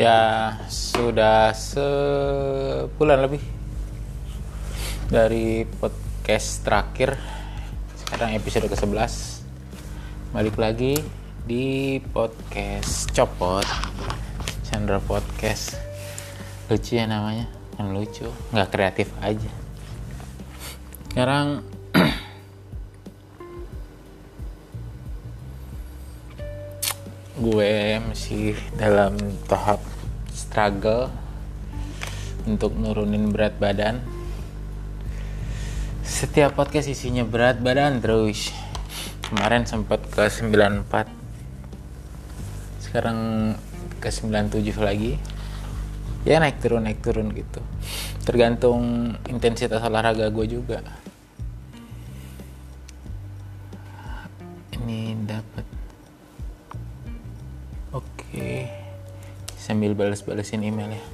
Ya, sudah sebulan lebih dari podcast terakhir. Sekarang episode ke-11. Balik lagi di podcast Copot. Chandra Podcast. Lucu ya namanya. Kan lucu, nggak kreatif aja. Sekarang gue masih dalam tahap struggle untuk nurunin berat badan. Setiap podcast isinya berat badan terus. Kemarin sempat ke 94 sekarang ke 97 lagi. Ya naik turun naik turun gitu. Tergantung intensitas olahraga gue juga sambil balas-balasin email ya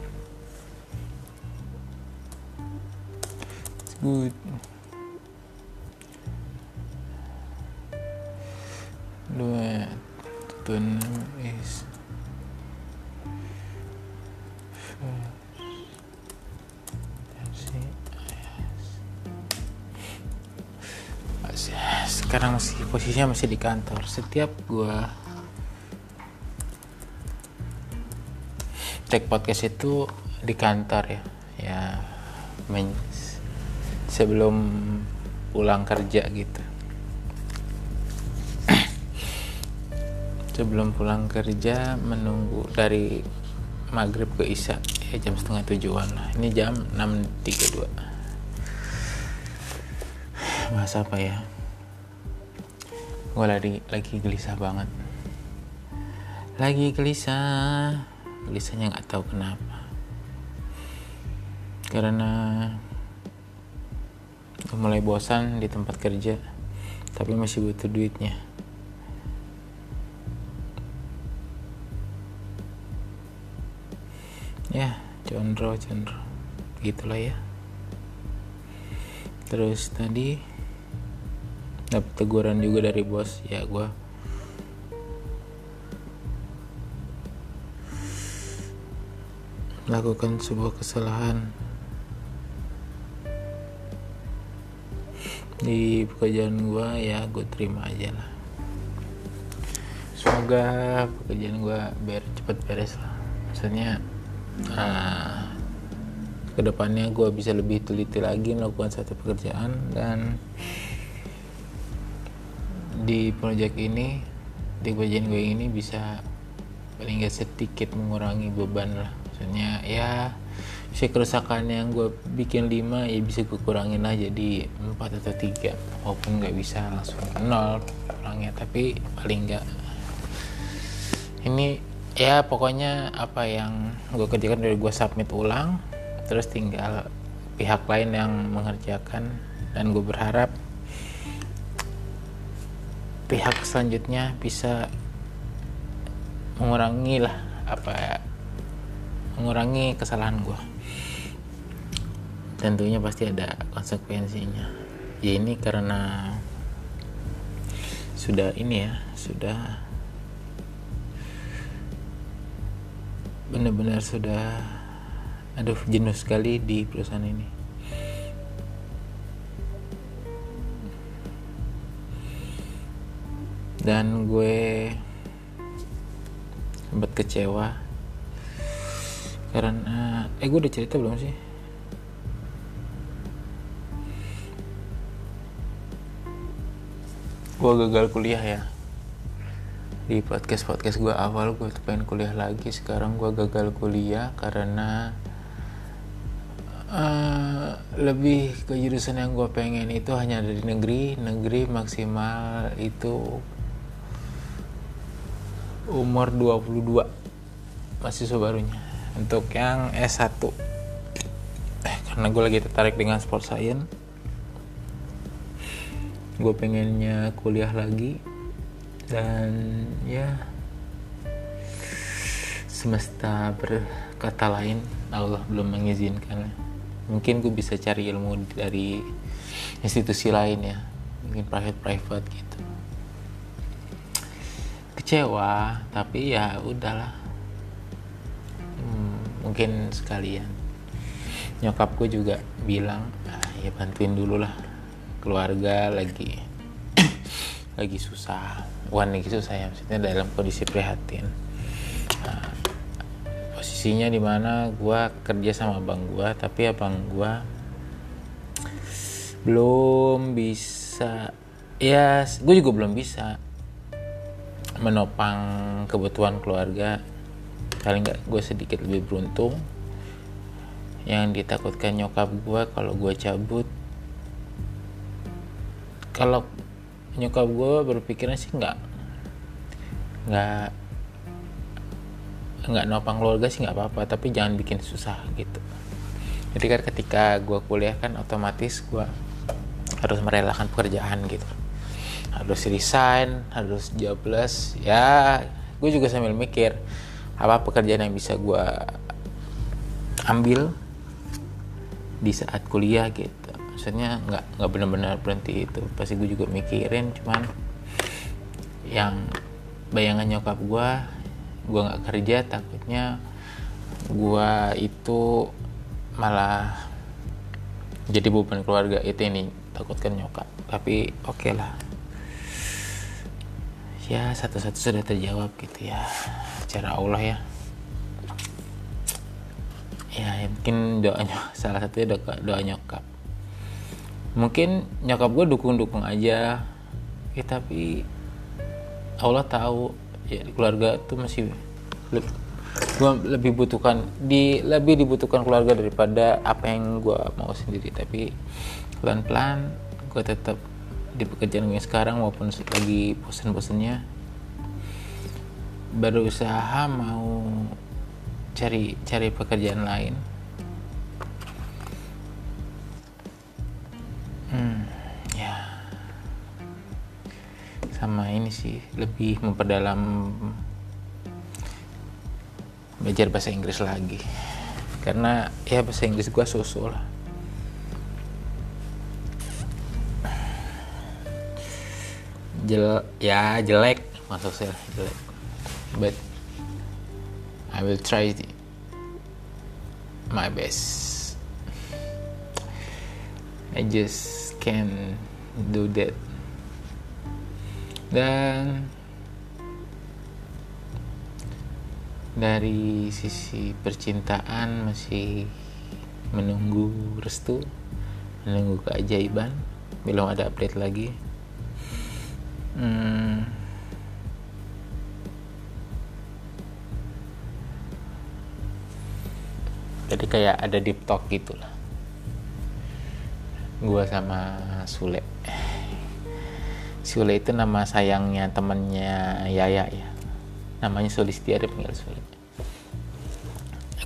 good. Dua enam is sekarang masih posisinya masih di kantor. Setiap gua take podcast itu di kantor ya. Ya men sebelum pulang kerja gitu. Sebelum pulang kerja menunggu dari maghrib ke isya ya jam setengah tujuan lah. Ini jam 6.32 bahasa apa ya? Gue lagi lagi gelisah banget. Lagi gelisah gelisahnya nggak tahu kenapa. Karena mulai bosan di tempat kerja tapi masih butuh duitnya. Ya condro condro gitulah ya. Terus tadi dapat teguran juga dari bos. Ya gue melakukan sebuah kesalahan. Di pekerjaan gue ya gue terima aja lah. Semoga pekerjaan gue biar cepet beres lah. Maksudnya uh, ke depannya gue bisa lebih teliti lagi melakukan satu pekerjaan dan di proyek ini di bagian gue ini bisa paling gak sedikit mengurangi beban lah maksudnya ya si kerusakan yang gue bikin 5 ya bisa gue kurangin lah jadi 4 atau 3 walaupun nggak bisa langsung nol kurangnya tapi paling nggak ini ya pokoknya apa yang gue kerjakan dari gue submit ulang terus tinggal pihak lain yang mengerjakan dan gue berharap pihak selanjutnya bisa mengurangi lah apa mengurangi kesalahan gue tentunya pasti ada konsekuensinya. Ya ini karena sudah ini ya sudah benar-benar sudah aduh jenuh sekali di perusahaan ini. Dan gue sempat kecewa karena eh gue udah cerita belum sih? Gue gagal kuliah ya. Di podcast podcast gue awal gue pengen kuliah lagi. Sekarang gue gagal kuliah karena uh, lebih ke jurusan yang gue pengen itu hanya dari negeri. Negeri maksimal itu umur 22 mahasiswa barunya untuk yang S1 eh, karena gue lagi tertarik dengan sport science. Gue pengennya kuliah lagi. Dan ya semesta berkata lain Allah belum mengizinkan. Mungkin gue bisa cari ilmu dari institusi lain ya. Mungkin private private gitu. Kecewa tapi ya udahlah mungkin sekalian. Nyokap gue juga bilang ah, ya bantuin dulu lah. Keluarga lagi lagi susah. Bukan lagi susah ya maksudnya dalam kondisi prihatin. Nah, posisinya di mana gue kerja sama abang gue tapi abang gue belum bisa. Ya gue juga belum bisa menopang kebutuhan keluarga paling nggak gue sedikit lebih beruntung. Yang ditakutkan nyokap gue kalau gue cabut. Kalau nyokap gue berpikirnya sih nggak nggak nggak nopang keluarga sih nggak apa-apa tapi jangan bikin susah gitu. Jadi kan ketika gue kuliah kan otomatis gue harus merelakan pekerjaan gitu. Harus resign harus jobless ya gue juga sambil mikir apa pekerjaan yang bisa gue ambil di saat kuliah gitu? Maksudnya nggak nggak benar-benar berhenti itu. Pasti gue juga mikirin cuman yang bayangan nyokap gue gue nggak kerja takutnya gue itu malah jadi beban keluarga itu ini takutkan nyokap. Tapi oke okay lah. Ya satu-satu sudah terjawab gitu ya cara Allah ya. Ya mungkin doanya salah satunya doa, doa nyokap. Mungkin nyokap gue dukung-dukung aja. Ya tapi Allah tahu ya keluarga tuh masih gue lebih butuhkan di lebih dibutuhkan keluarga daripada apa yang gue mau sendiri. Tapi pelan-pelan gue tetap di pekerjaan gue sekarang maupun lagi bosan-bosannya berusaha mau cari cari pekerjaan lain. Hmm, ya. Sama ini sih lebih memperdalam belajar bahasa Inggris lagi. Karena ya bahasa Inggris gue susul lah. Jel ya jelek masuk saya jelek but I will try my best. I just can do that. Dan dari sisi percintaan masih menunggu restu menunggu keajaiban. Belum ada update lagi. Hmm, kayak ada deep talk gitu lah. Gue sama Sule. Sule itu nama sayangnya temennya Yaya ya. Namanya Sulistia dia panggil Sule.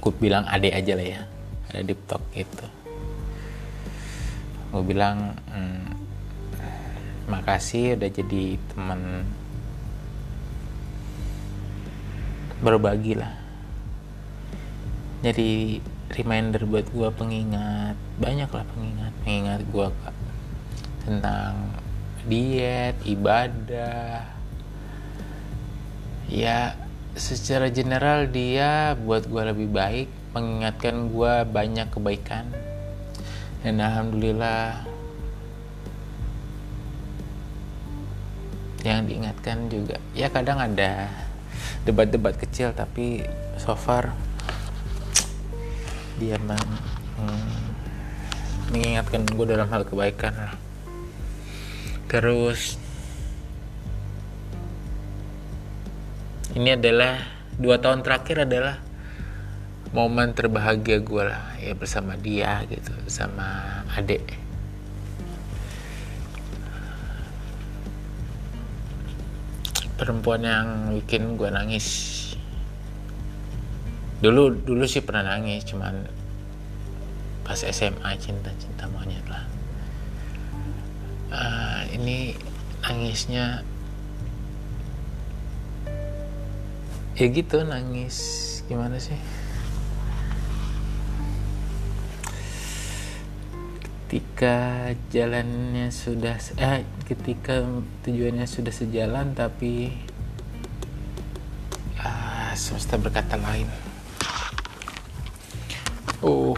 Aku bilang ade aja lah ya ada deep talk gitu. Gue bilang hmm, makasih udah jadi teman berbagi lah. Jadi reminder buat gue pengingat. Banyak lah pengingat. Pengingat gue tentang diet ibadah. Ya secara general dia buat gue lebih baik mengingatkan gue banyak kebaikan. Dan alhamdulillah yang diingatkan juga. Ya kadang ada debat-debat kecil tapi so far dia meng, hmm, mengingatkan gue dalam hal kebaikan lah. Terus ini adalah dua tahun terakhir adalah momen terbahagia gue lah ya bersama dia gitu bersama adik. Perempuan yang bikin gue nangis dulu dulu sih pernah nangis cuman pas SMA cinta cinta monyet lah. Uh, ini nangisnya ya gitu nangis gimana sih? Ketika jalannya sudah eh ketika tujuannya sudah sejalan tapi ah, semesta berkata lain oh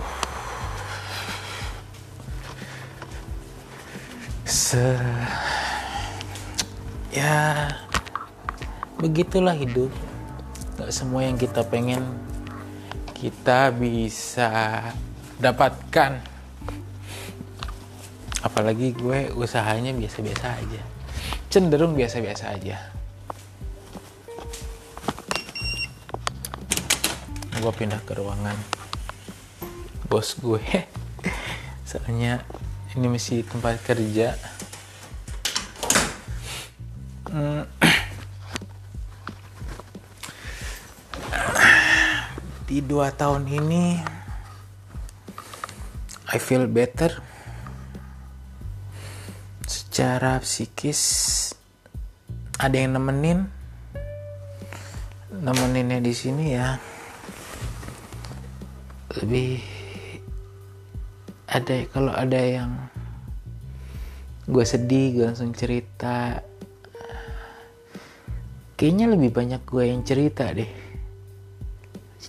se ya begitulah hidup. Gak semua yang kita pengen kita bisa dapatkan. Apalagi gue usahanya biasa-biasa aja. Cenderung biasa-biasa aja. Gue pindah ke ruangan bos gue. Soalnya ini masih tempat kerja. Hmm. di dua tahun ini I feel better. Secara psikis ada yang nemenin. Nemeninnya di sini ya. Lebih ada kalau ada yang gue sedih gue langsung cerita. Kayaknya lebih banyak gue yang cerita deh.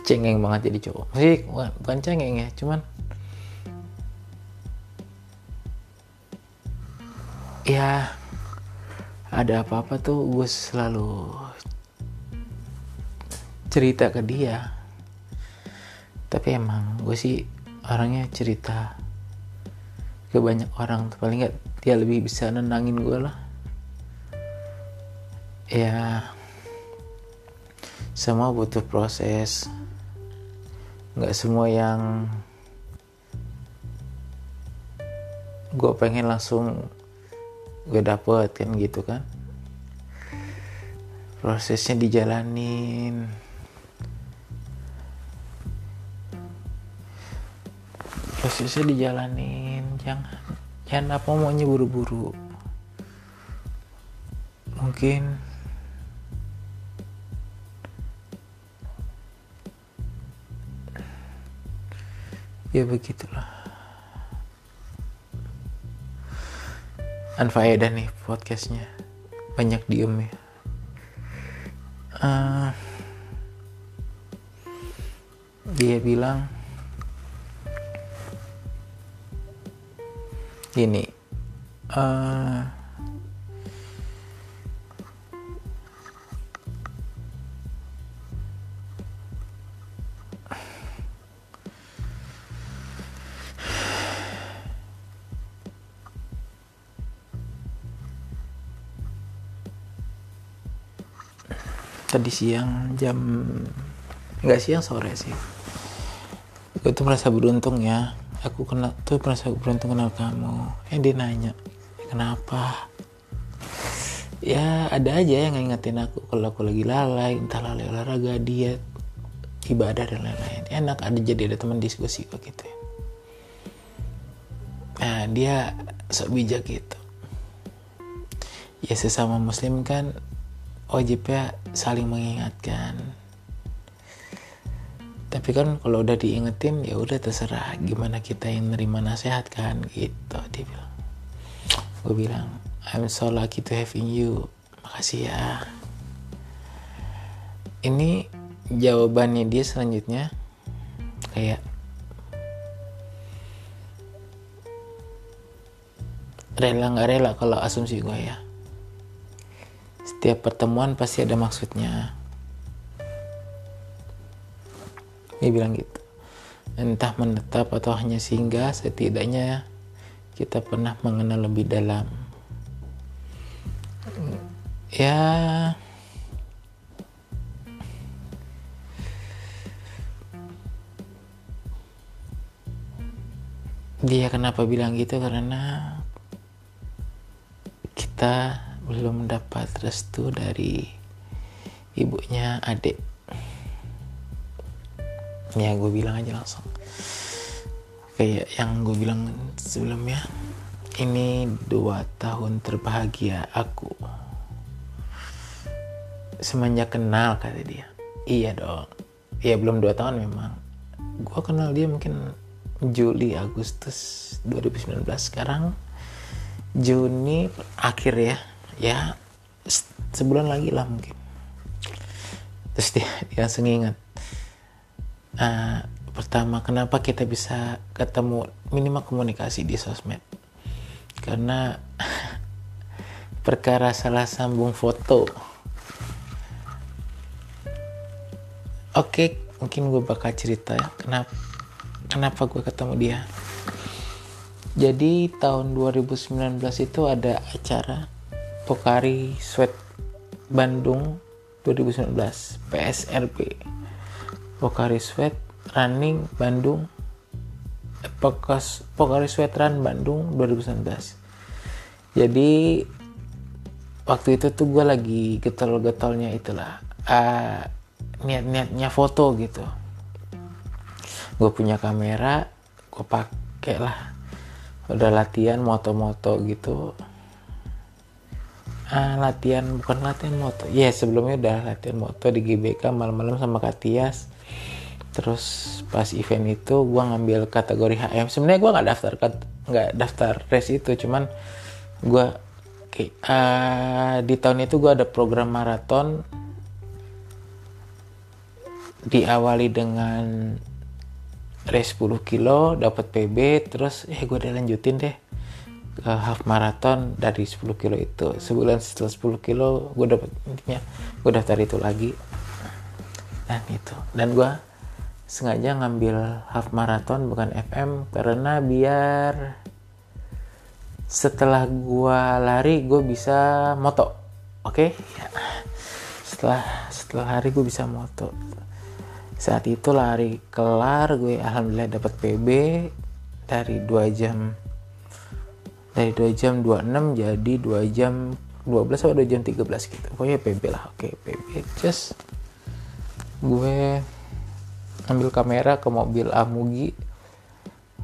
Cengeng banget jadi cowok. Sih bukan, bukan cengeng ya cuman ya ada apa-apa tuh gue selalu cerita ke dia. Tapi emang gue sih orangnya cerita ke banyak orang paling nggak dia lebih bisa nenangin gue lah. Ya semua butuh proses. Nggak semua yang gue pengen langsung gue dapet kan gitu kan. Prosesnya dijalanin prosesnya dijalanin. Jangan jangan apa maunya buru-buru. Mungkin ya begitulah. Anfaedah nih podcastnya. Banyak diem ya. Uh, dia bilang gini uh, tadi siang jam nggak siang sore sih. Gue tuh merasa beruntung ya aku kenal tuh merasa beruntung kenal kamu. Eh dia nanya kenapa? Ya ada aja yang ngingetin aku kalau aku lagi lalai entah lalai olahraga diet ibadah dan lain-lain. Enak ada jadi ada teman diskusi kok gitu nah dia sok bijak gitu. Ya sesama muslim kan wajibnya saling mengingatkan tapi kan kalau udah diingetin ya udah terserah gimana kita yang nerima nasihat kan gitu dia bilang. Gue bilang I'm so lucky to have you. Makasih ya. Ini jawabannya dia selanjutnya kayak rela nggak rela kalau asumsi gue ya. Setiap pertemuan pasti ada maksudnya dia bilang gitu. Entah menetap atau hanya singgah setidaknya kita pernah mengenal lebih dalam. Ya. Dia kenapa bilang gitu? Karena kita belum mendapat restu dari ibunya adik ya gue bilang aja langsung. Kayak yang gue bilang sebelumnya ini dua tahun terbahagia aku. Semenjak kenal kata dia. Iya dong. Iya belum dua tahun memang. Gue kenal dia mungkin Juli Agustus 2019 sekarang Juni akhir ya. Ya sebulan lagi lah mungkin. Terus dia, dia langsung ingat uh, pertama kenapa kita bisa ketemu minimal komunikasi di sosmed? Karena perkara salah sambung foto. Oke mungkin gue bakal cerita ya kenapa kenapa gue ketemu dia. Jadi tahun 2019 itu ada acara Pokari Sweat Bandung 2019 PSRB Pokari Sweat Running Bandung Pokas Pokari Sweat Run Bandung 2019 jadi waktu itu tuh gue lagi getol-getolnya itulah uh, niat-niatnya foto gitu. Gue punya kamera gue pakai lah. Udah latihan moto-moto gitu. Ah, latihan bukan latihan moto. Ya yeah, sebelumnya udah latihan moto di GBK malam-malam sama Katias terus pas event itu gue ngambil kategori HM sebenarnya gue nggak daftar nggak daftar race itu cuman gue uh, di tahun itu gue ada program maraton. Diawali dengan race 10 kilo dapat PB terus eh gue udah lanjutin deh ke half marathon dari 10 kilo itu. Sebulan setelah 10 kilo gue dapat intinya gue daftar itu lagi dan itu dan gue sengaja ngambil half marathon bukan FM karena biar setelah gue lari gue bisa moto oke? Okay? setelah setelah hari gue bisa moto. Saat itu lari kelar gue alhamdulillah dapat PB dari 2 jam dari 2 jam 26 jadi 2 jam 12 atau 2 jam 13 gitu. Pokoknya PB lah oke PB just gue ambil kamera ke mobil Amugi.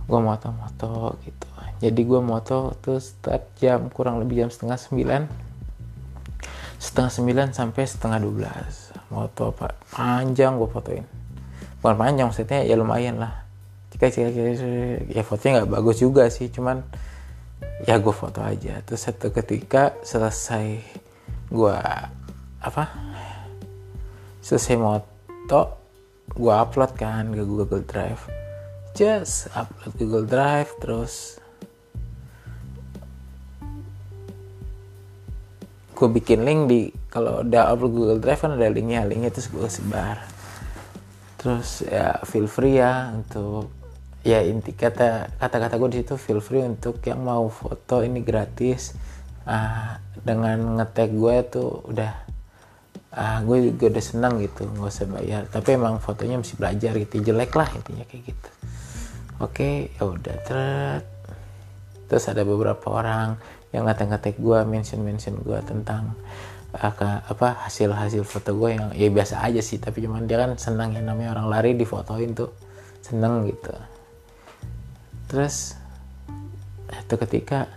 Gue moto-moto gitu. Jadi gue moto tuh start jam kurang lebih jam setengah 9 setengah 9 sampai setengah 12 moto apa panjang gue fotoin. Bukan panjang maksudnya ya lumayan lah. Jika ya fotonya nggak bagus juga sih cuman ya gue foto aja. Terus satu ketika selesai gue apa selesai moto gue upload kan ke Google Drive. Just upload Google Drive terus gue bikin link di kalau udah upload Google Drive kan ada linknya linknya terus gue sebar. Terus ya feel free ya untuk ya inti kata kata-kata gue di situ feel free untuk yang mau foto ini gratis. Uh, dengan ngetek gue tuh udah uh, gue juga udah senang gitu nggak usah bayar tapi emang fotonya mesti belajar gitu jelek lah intinya kayak gitu. Oke okay, ya udah terus ada beberapa orang yang ngetek-ngetek gue mention mention gue tentang uh, apa hasil hasil foto gue yang ya biasa aja sih tapi cuman dia kan senang yang namanya orang lari difotoin tuh seneng gitu. Terus itu ketika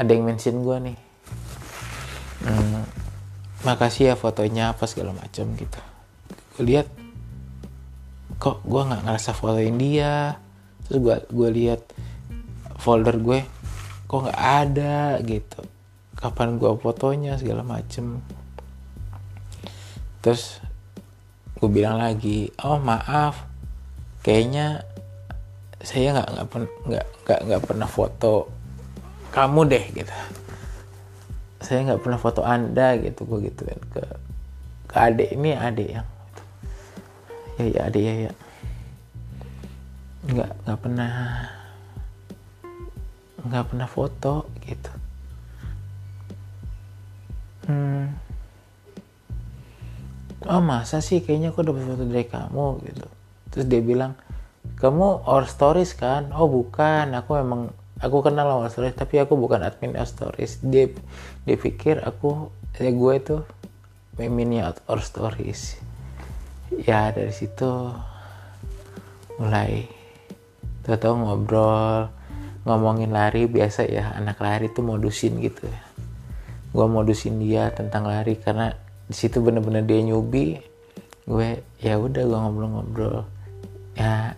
ada yang mention gue nih. Hmm, makasih ya fotonya apa segala macam gitu. Gue lihat kok gue nggak ngerasa fotoin dia? Terus gue gue lihat folder gue kok nggak ada gitu. Kapan gua fotonya segala macem. Terus gue bilang lagi oh maaf kayaknya saya nggak nggak nggak nggak pernah foto kamu deh gitu saya nggak pernah foto anda gitu gue gituin ke ke adik. Ini adik yang ya ya adik ya ya nggak nggak pernah nggak pernah foto gitu. Hmm, oh masa sih? Kayaknya aku dapat foto dari kamu gitu. Terus dia bilang kamu our stories kan? Oh bukan. Aku memang aku kenal our stories tapi aku bukan admin our stories. Dia dia pikir aku ya gue itu adminnya our stories. Ya dari situ mulai tahu-tahu ngobrol ngomongin lari biasa ya anak lari tuh modusin gitu ya. Gue modusin dia tentang lari karena di situ bener-bener dia nyubi gue ya udah gue ngobrol-ngobrol. Ya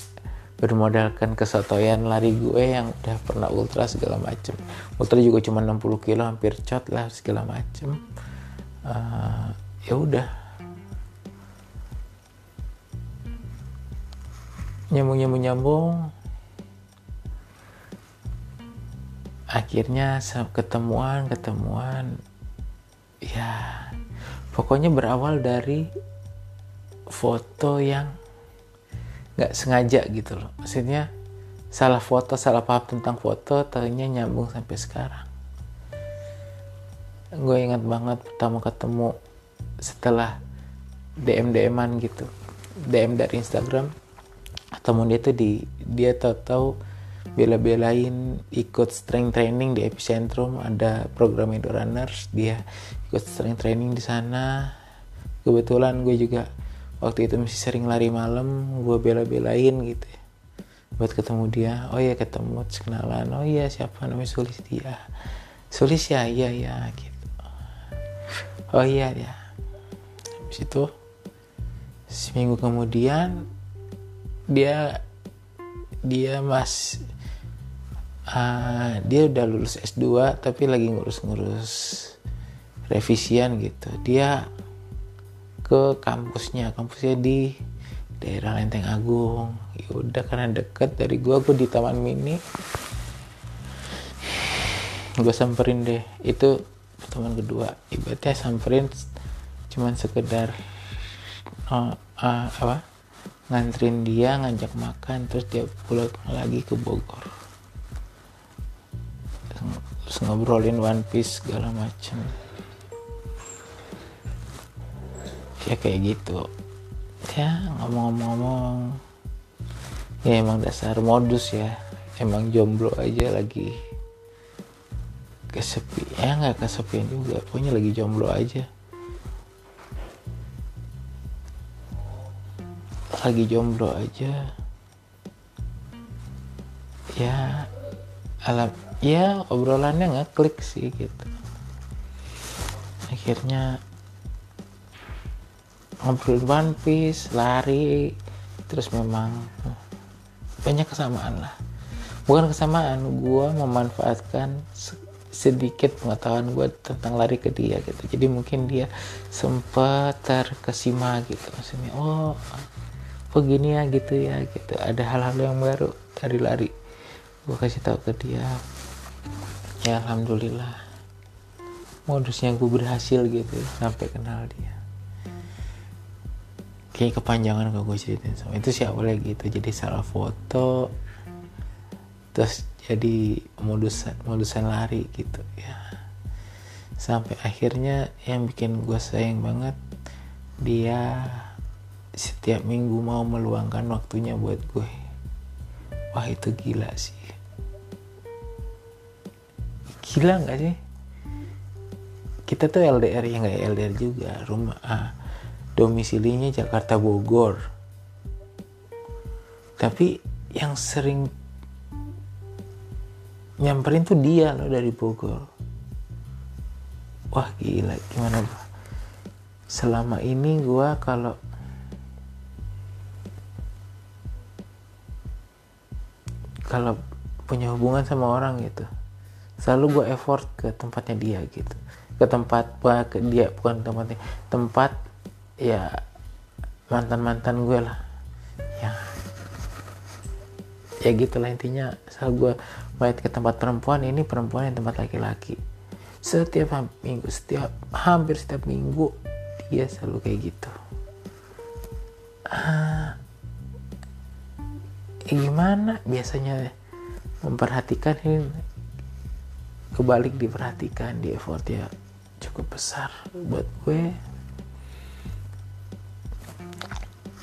bermodalkan kesotoyan lari gue yang udah pernah ultra segala macem. Ultra juga cuma 60 kilo hampir cot lah segala macem. Uh, ya udah. Nyambung nyambung nyambung akhirnya ketemuan ketemuan. Ya pokoknya berawal dari foto yang nggak sengaja gitu loh. Maksudnya salah foto salah paham tentang foto ternyata nyambung sampai sekarang. Gue ingat banget pertama ketemu setelah DM DMan gitu. DM dari Instagram ketemu dia tuh di dia tahu-tahu bela-belain ikut strength training di epicentrum. Ada program Indo Runners dia ikut strength training di sana. Kebetulan gue juga waktu itu masih sering lari malam gue bela-belain gitu. Buat ketemu dia oh iya ketemu kenalan. Oh iya siapa namanya? Sulis dia. Sulis ya? Iya iya gitu. Oh iya ya habis itu seminggu kemudian dia dia mas uh, dia udah lulus S2 tapi lagi ngurus-ngurus revisian gitu. Dia ke kampusnya. Kampusnya di daerah Lenteng Agung. Ya udah karena deket dari gua gua di Taman Mini. Gue samperin deh. Itu pertemuan kedua. Ibaratnya samperin cuman sekedar uh, uh, apa? Nganterin dia ngajak makan terus dia pulang lagi ke Bogor. Terus ngobrolin One Piece segala macem ya kayak gitu. Ya ngomong-ngomong. Ya emang dasar modus ya. Emang jomblo aja lagi kesepi. Ya nggak kesepian juga. Pokoknya lagi jomblo aja. Lagi jomblo aja. Ya alam ya obrolannya nggak klik sih gitu. Akhirnya ngobrol One Piece lari terus memang banyak kesamaan lah. Bukan kesamaan gue memanfaatkan sedikit pengetahuan gue tentang lari ke dia gitu. Jadi mungkin dia sempat terkesima gitu maksudnya oh oh gini ya? Gitu ya gitu. Ada hal-hal yang baru dari lari. Gue kasih tahu ke dia. Ya alhamdulillah. Modusnya gue berhasil gitu sampai kenal dia kayak kepanjangan kalau gue ceritain sama itu sih awalnya gitu jadi salah foto terus jadi modusan modusan lari gitu ya. Sampai akhirnya yang bikin gue sayang banget dia setiap minggu mau meluangkan waktunya buat gue. Wah itu gila sih. Gila nggak sih? Kita tuh LDR ya nggak LDR juga rumah ah, domisilinya Jakarta Bogor. Tapi yang sering nyamperin tuh dia loh dari Bogor. Wah gila. Gimana gua selama ini gua kalau kalau punya hubungan sama orang gitu selalu gue effort ke tempatnya dia gitu. Ke tempat ke dia bukan tempatnya tempat ya mantan mantan gue lah. Ya. Ya gitulah intinya. Selalu gue balik ke tempat perempuan ini perempuan yang tempat laki-laki. Setiap minggu setiap hampir setiap minggu dia selalu kayak gitu. Ah, ya gimana? Biasanya memperhatikan ini. Kebalik diperhatikan di effort ya cukup besar buat gue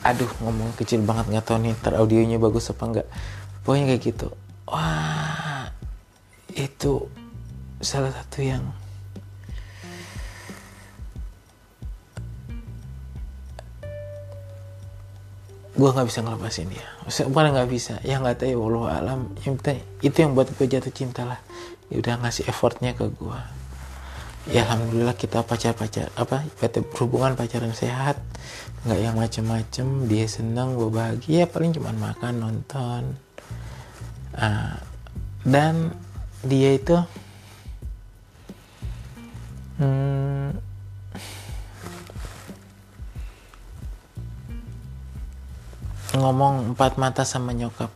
aduh ngomong kecil banget nggak tahu nih ter audionya bagus apa enggak pokoknya kayak gitu. Wah itu salah satu yang gue nggak bisa ngelepasin dia. Bukan nggak bisa ya nggak tahu ya Allah alam. Yang itu yang buat gue jatuh cinta lah. Ya udah ngasih effortnya ke gue ya alhamdulillah kita pacar pacar apa berhubungan pacaran sehat nggak yang macem-macem dia seneng gue bahagia paling cuma makan nonton. Uh, dan dia itu hmm, ngomong empat mata sama nyokap.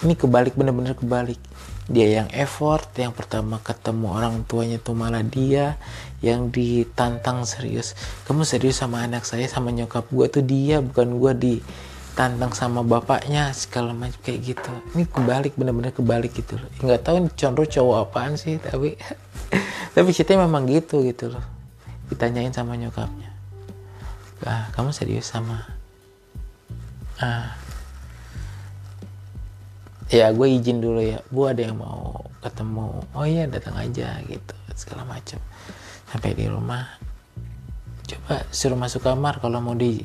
Ini kebalik bener-bener kebalik dia yang effort yang pertama ketemu orang tuanya tuh malah dia yang ditantang serius. Kamu serius sama anak saya sama nyokap gue tuh dia bukan gue ditantang sama bapaknya segala macam kayak gitu. Ini kebalik bener-bener kebalik gitu loh. Nggak tahu condro cowok apaan sih tapi tapi ceritanya memang gitu gitu loh. Ditanyain sama nyokapnya. Ah kamu serius sama ah ya gue izin dulu ya. Bu ada yang mau ketemu? Oh iya datang aja gitu segala macam sampai di rumah. Coba suruh masuk kamar kalau mau di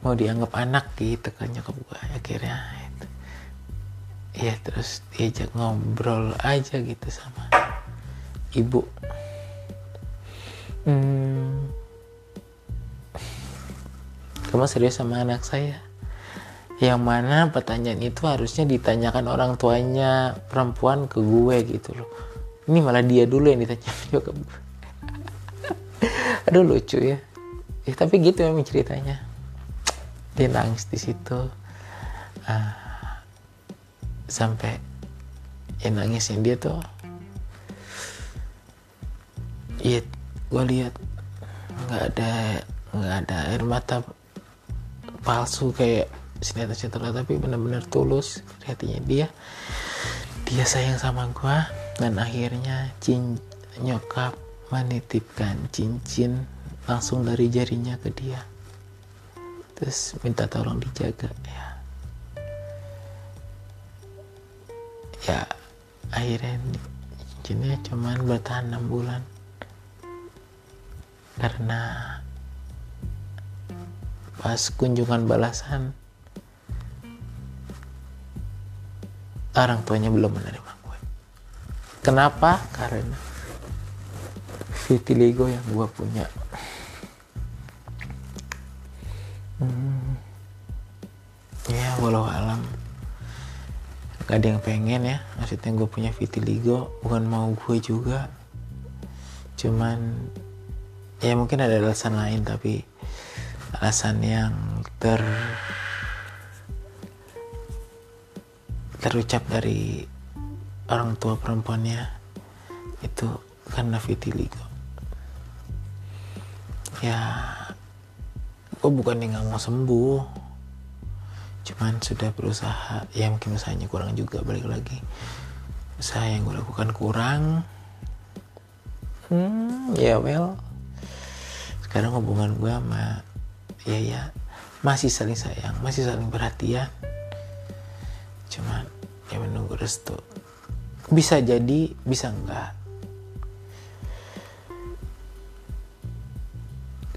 mau dianggap anak gitu kan nyokap gue akhirnya itu ya terus diajak ngobrol aja gitu sama ibu. Hmm, kamu serius sama anak saya yang mana pertanyaan itu harusnya ditanyakan orang tuanya perempuan ke gue gitu loh. Ini malah dia dulu yang ditanya ke gue. Aduh lucu ya. Ya tapi gitu memang ceritanya. Dia nangis di situ. Uh, sampai ya nangisnya dia tuh iya gue lihat nggak ada nggak ada air mata palsu kayak sinetron-sinetron tapi benar-benar tulus hatinya dia. Dia sayang sama gua dan akhirnya cin nyokap menitipkan cincin langsung dari jarinya ke dia. Terus minta tolong dijaga ya. Ya akhirnya cincinnya cuman bertahan 6 bulan. Karena pas kunjungan balasan orang tuanya belum menerima gue. Kenapa? Karena vitiligo yang gue punya. Hmm. Ya, walau alam gak ada yang pengen ya maksudnya gue punya vitiligo bukan mau gue juga cuman ya mungkin ada alasan lain tapi alasan yang ter terucap dari orang tua perempuannya itu karena vitiligo ya gue bukan yang nggak mau sembuh cuman sudah berusaha. Ya mungkin usahanya kurang juga balik lagi. Usaha yang gue lakukan kurang. Hmm ya well sekarang hubungan gue sama ya ya masih saling sayang masih saling perhatian. Cuman menunggu restu. Bisa jadi bisa enggak.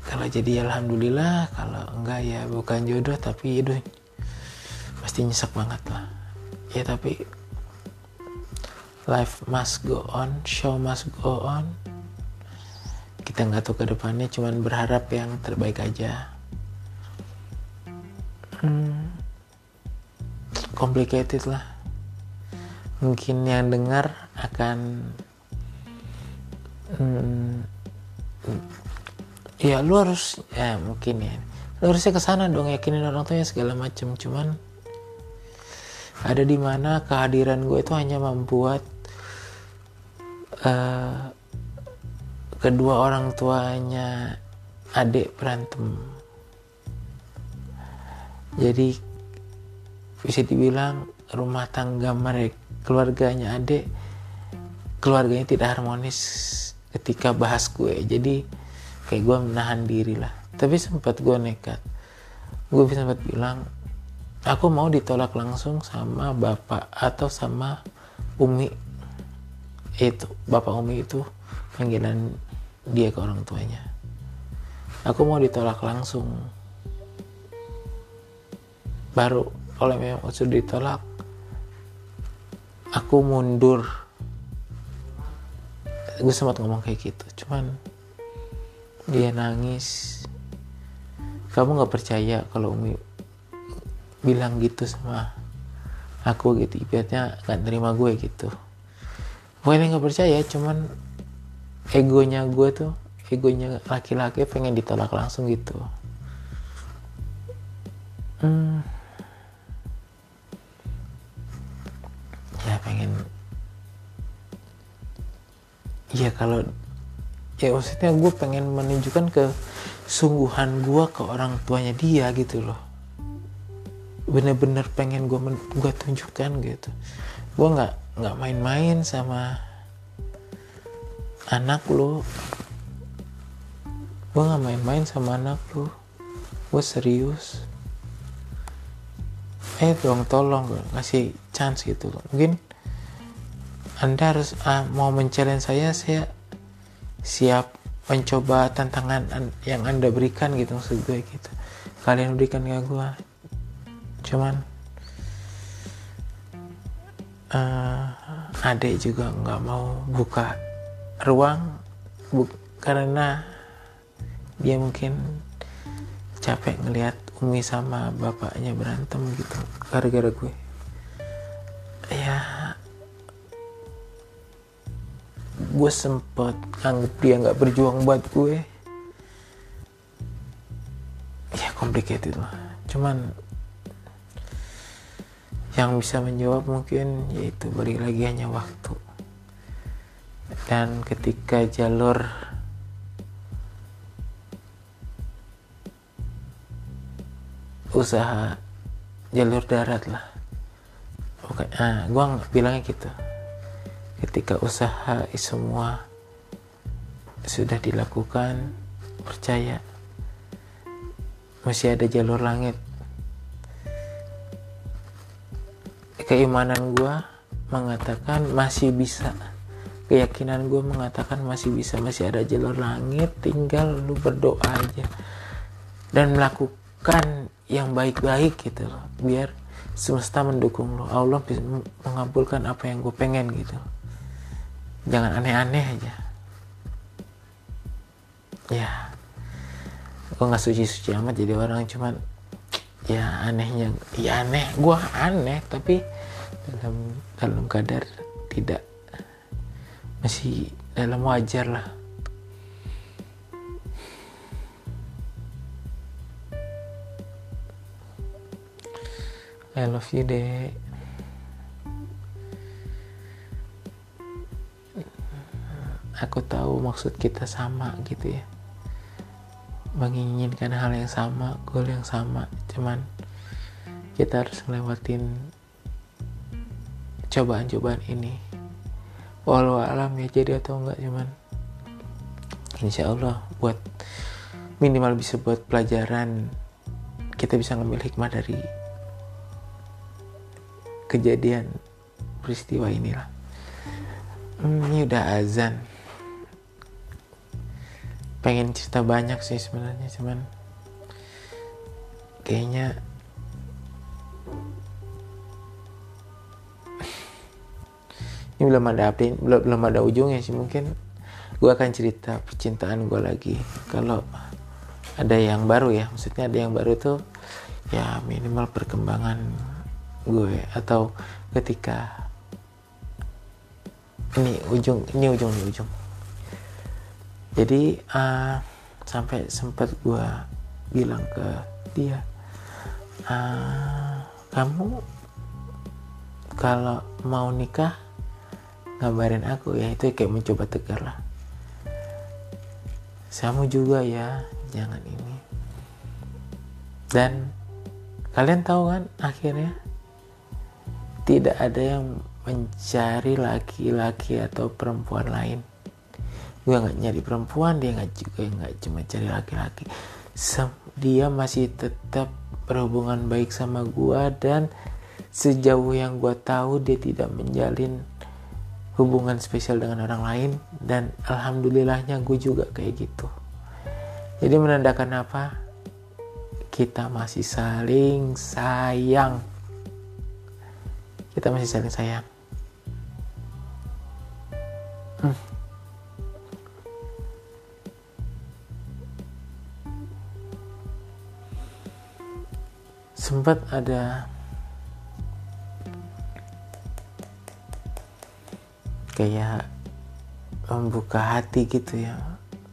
Kalau jadi alhamdulillah kalau enggak ya bukan jodoh tapi itu pasti nyesek banget lah. Ya tapi life must go on show must go on. Kita nggak tahu ke depannya cuman berharap yang terbaik aja. Hmm. Complicated lah mungkin yang dengar akan hmm, ya lu harus ya mungkin ya. Lu harusnya ke sana dong yakinin orang tuanya segala macam cuman ada di mana kehadiran gue itu hanya membuat uh, kedua orang tuanya adik berantem. Jadi bisa dibilang rumah tangga mereka keluarganya adik keluarganya tidak harmonis ketika bahas gue jadi kayak gue menahan diri lah. Tapi sempat gue nekat. Gue bisa sempat bilang aku mau ditolak langsung sama bapak atau sama umi. Itu bapak umi itu panggilan dia ke orang tuanya. Aku mau ditolak langsung. Baru kalau memang sudah ditolak aku mundur. Gue sempat ngomong kayak gitu cuman dia nangis. Kamu nggak percaya kalau Umi bilang gitu sama aku gitu ibaratnya nggak terima gue gitu. Bukan nggak percaya cuman egonya gue tuh egonya laki-laki pengen ditolak langsung gitu. Hmm, pengen. Ya kalau ya maksudnya gue pengen menunjukkan ke sungguhan gue ke orang tuanya dia gitu loh. Bener-bener pengen gue gue tunjukkan gitu. Gue nggak nggak main-main sama anak lu. Gue nggak main-main sama anak lu. Gue serius. Eh dong tolong gue kasih chance gitu. Loh mungkin anda harus uh, mau mencari saya saya siap mencoba tantangan yang anda berikan gitu maksud gue gitu. Kalian berikan ke gue cuman uh, adik juga nggak mau buka ruang bu karena dia mungkin capek ngelihat Umi sama bapaknya berantem gitu gara-gara gue. Ya gue sempet anggap dia nggak berjuang buat gue. Ya complicated lah. Cuman yang bisa menjawab mungkin yaitu balik lagi hanya waktu. Dan ketika jalur usaha jalur darat lah. Oke nah gue bilangnya gitu ketika usaha semua sudah dilakukan percaya masih ada jalur langit. Keimanan gue mengatakan masih bisa. Keyakinan gue mengatakan masih bisa. Masih ada jalur langit tinggal lu berdoa aja. Dan melakukan yang baik-baik gitu loh biar semesta mendukung lo Allah bisa mengabulkan apa yang gue pengen gitu jangan aneh-aneh aja. Ya. Gue nggak suci-suci amat jadi orang cuman ya anehnya ya aneh. Gue aneh tapi dalam dalam kadar tidak. Masih dalam wajar lah. I love you deh aku tahu maksud kita sama gitu ya. Menginginkan hal yang sama goal yang sama. Cuman kita harus ngelewatin cobaan-cobaan ini. Walau alam ya jadi atau enggak cuman insya Allah buat minimal bisa buat pelajaran kita bisa ngambil hikmah dari kejadian peristiwa inilah. Hmm, ini udah azan pengen cerita banyak sih sebenarnya cuman kayaknya ini belum ada update belum belum ada ujungnya sih. Mungkin gue akan cerita percintaan gue lagi. Kalau ada yang baru ya maksudnya ada yang baru tuh ya minimal perkembangan gue atau ketika ini ujung ini ujung ini ujung jadi uh, sampai sempat gue bilang ke dia uh, kamu kalau mau nikah ngabarin aku ya. Itu kayak mencoba tegar lah. Kamu juga ya jangan ini. Dan kalian tahu kan akhirnya tidak ada yang mencari laki-laki atau perempuan lain gue nggak nyari perempuan dia nggak juga nggak cuma cari laki-laki. Dia masih tetap berhubungan baik sama gue dan sejauh yang gue tahu dia tidak menjalin hubungan spesial dengan orang lain dan alhamdulillahnya gue juga kayak gitu. Jadi menandakan apa? Kita masih saling sayang. Kita masih saling sayang. Hmm. Sempat ada kayak membuka hati gitu ya.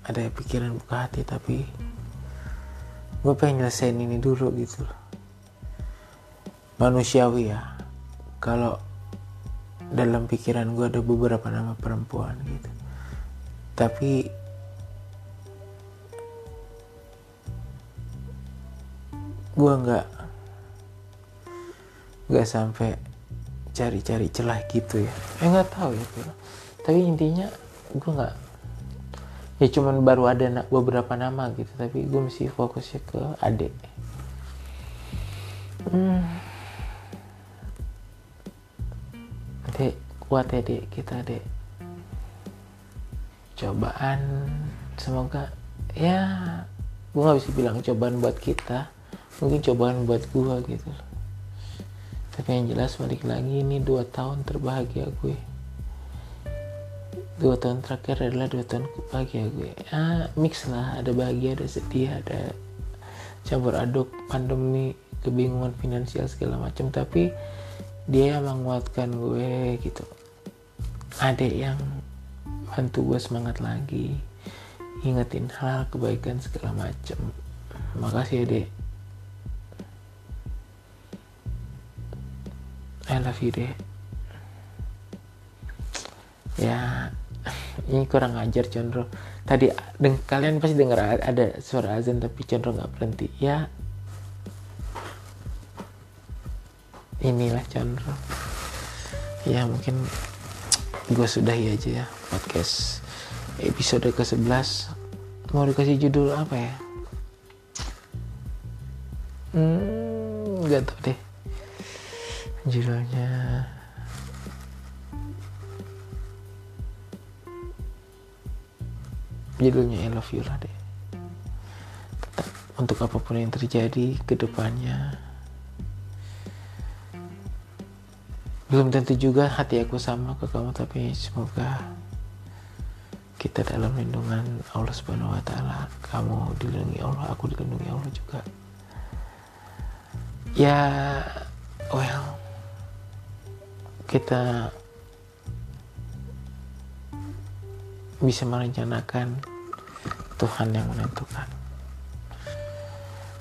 Ada pikiran buka hati tapi gue pengen nyelesain ini dulu gitu manusiawi ya. Kalau dalam pikiran gue ada beberapa nama perempuan gitu. Tapi gue nggak nggak sampai cari-cari celah gitu ya. Eh nggak tahu ya bro. tapi intinya gue nggak ya cuman baru ada beberapa nama gitu tapi gue mesti fokusnya ke adik. Hmm. dek kuat ya dek kita dek cobaan semoga ya gue nggak bisa bilang cobaan buat kita. Mungkin cobaan buat gue gitu tapi yang jelas balik lagi ini dua tahun terbahagia gue. Dua tahun terakhir adalah dua tahun bahagia gue. Ah mix lah. Ada bahagia ada sedih ada campur aduk pandemi kebingungan finansial segala macam. Tapi dia yang menguatkan gue gitu. Ada yang bantu gue semangat lagi ingetin hal kebaikan segala macam. Makasih ya dek I love you deh ya ini kurang ajar Condro tadi deng kalian pasti dengar ada suara azan tapi Condro nggak berhenti. Ya. Inilah Condro ya mungkin gue sudahi aja ya podcast episode ke 11 mau dikasih judul apa ya? Hmm gak tau deh judulnya. Judulnya I love you lah deh. Tetap untuk apa pun yang terjadi ke depannya. Belum tentu juga hati aku sama ke kamu tapi semoga kita dalam lindungan Allah Subhanahu wa taala kamu dilindungi Allah aku dilindungi Allah juga. Ya kita bisa merencanakan Tuhan yang menentukan.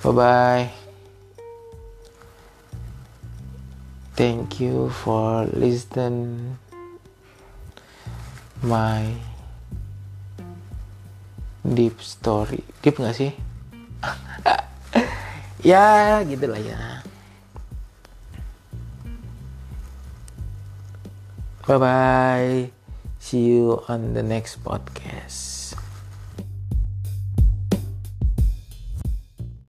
Bye bye. Thank you for listen my deep story. Deep gak sih? ya gitulah ya. Bye bye. See you on the next podcast.